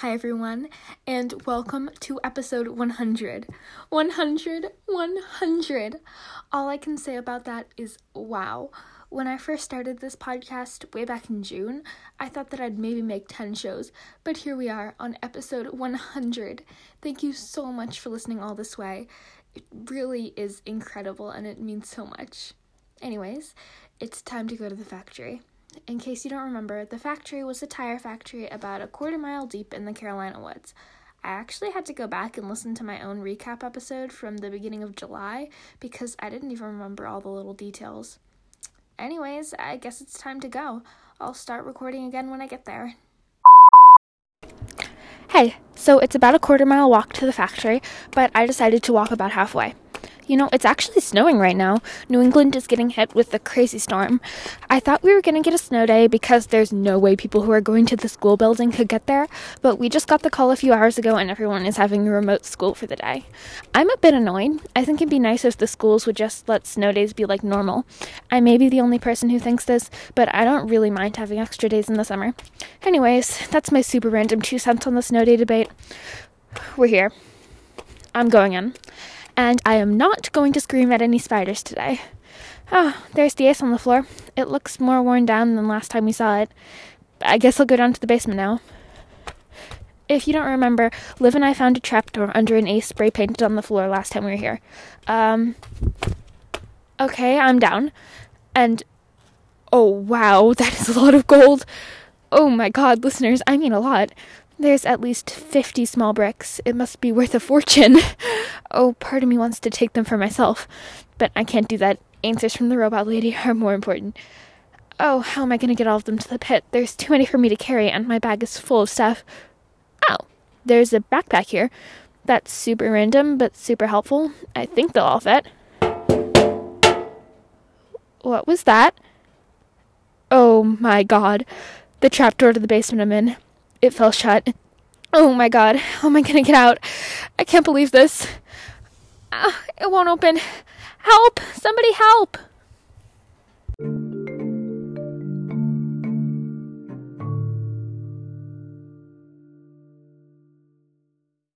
Hi, everyone, and welcome to episode 100. 100, 100. All I can say about that is wow. When I first started this podcast way back in June, I thought that I'd maybe make 10 shows, but here we are on episode 100. Thank you so much for listening all this way. It really is incredible and it means so much. Anyways, it's time to go to the factory. In case you don't remember, the factory was a tire factory about a quarter mile deep in the Carolina woods. I actually had to go back and listen to my own recap episode from the beginning of July because I didn't even remember all the little details. Anyways, I guess it's time to go. I'll start recording again when I get there. Hey, so it's about a quarter mile walk to the factory, but I decided to walk about halfway. You know, it's actually snowing right now. New England is getting hit with a crazy storm. I thought we were going to get a snow day because there's no way people who are going to the school building could get there, but we just got the call a few hours ago and everyone is having a remote school for the day. I'm a bit annoyed. I think it'd be nice if the schools would just let snow days be like normal. I may be the only person who thinks this, but I don't really mind having extra days in the summer. Anyways, that's my super random two cents on the snow day debate. We're here. I'm going in and I am not going to scream at any spiders today. Oh, there's the ace on the floor. It looks more worn down than last time we saw it. I guess I'll go down to the basement now. If you don't remember, Liv and I found a trapdoor under an ace spray painted on the floor last time we were here. Um. Okay, I'm down. And. Oh, wow, that is a lot of gold. Oh my god, listeners, I mean a lot. There's at least 50 small bricks. It must be worth a fortune. oh, part of me wants to take them for myself, but I can't do that. Answers from the robot lady are more important. Oh, how am I going to get all of them to the pit? There's too many for me to carry, and my bag is full of stuff. Oh, there's a backpack here. That's super random, but super helpful. I think they'll all fit. What was that? Oh my god. The trapdoor to the basement I'm in. It fell shut. Oh my god, how am I gonna get out? I can't believe this. Uh, it won't open. Help! Somebody help!